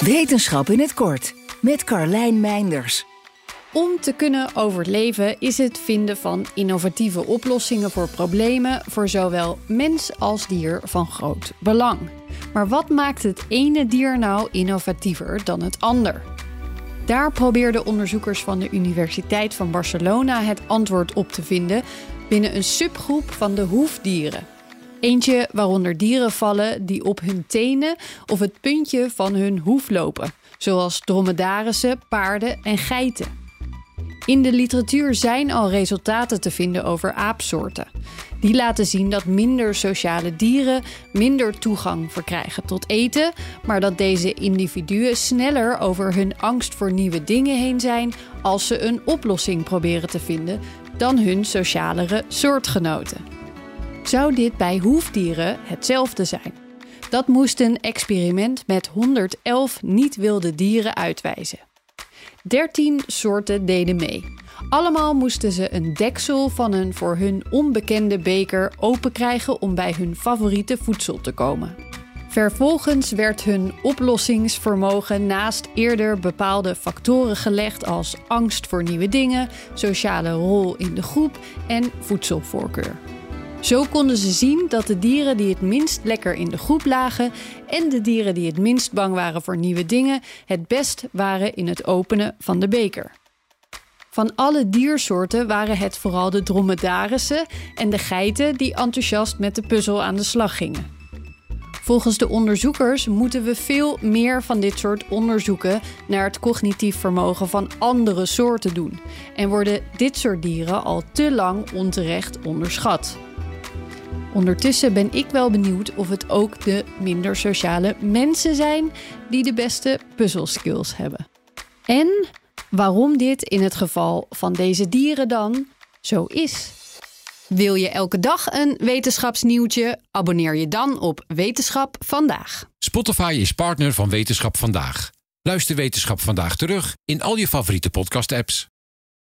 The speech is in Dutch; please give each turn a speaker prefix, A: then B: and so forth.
A: Wetenschap in het kort met Carlijn Meinders.
B: Om te kunnen overleven is het vinden van innovatieve oplossingen voor problemen voor zowel mens als dier van groot belang. Maar wat maakt het ene dier nou innovatiever dan het ander? Daar probeerden onderzoekers van de Universiteit van Barcelona het antwoord op te vinden binnen een subgroep van de hoefdieren. Eentje waaronder dieren vallen die op hun tenen of het puntje van hun hoef lopen, zoals dromedarissen, paarden en geiten. In de literatuur zijn al resultaten te vinden over aapsoorten. Die laten zien dat minder sociale dieren minder toegang verkrijgen tot eten, maar dat deze individuen sneller over hun angst voor nieuwe dingen heen zijn als ze een oplossing proberen te vinden dan hun socialere soortgenoten. Zou dit bij hoefdieren hetzelfde zijn? Dat moest een experiment met 111 niet-wilde dieren uitwijzen. 13 soorten deden mee. Allemaal moesten ze een deksel van een voor hun onbekende beker open krijgen om bij hun favoriete voedsel te komen. Vervolgens werd hun oplossingsvermogen naast eerder bepaalde factoren gelegd als angst voor nieuwe dingen, sociale rol in de groep en voedselvoorkeur. Zo konden ze zien dat de dieren die het minst lekker in de groep lagen en de dieren die het minst bang waren voor nieuwe dingen het best waren in het openen van de beker. Van alle diersoorten waren het vooral de dromedarissen en de geiten die enthousiast met de puzzel aan de slag gingen. Volgens de onderzoekers moeten we veel meer van dit soort onderzoeken naar het cognitief vermogen van andere soorten doen en worden dit soort dieren al te lang onterecht onderschat. Ondertussen ben ik wel benieuwd of het ook de minder sociale mensen zijn die de beste puzzelskills hebben. En waarom dit in het geval van deze dieren dan zo is. Wil je elke dag een wetenschapsnieuwtje? Abonneer je dan op Wetenschap vandaag.
C: Spotify is partner van Wetenschap vandaag. Luister Wetenschap vandaag terug in al je favoriete podcast-apps.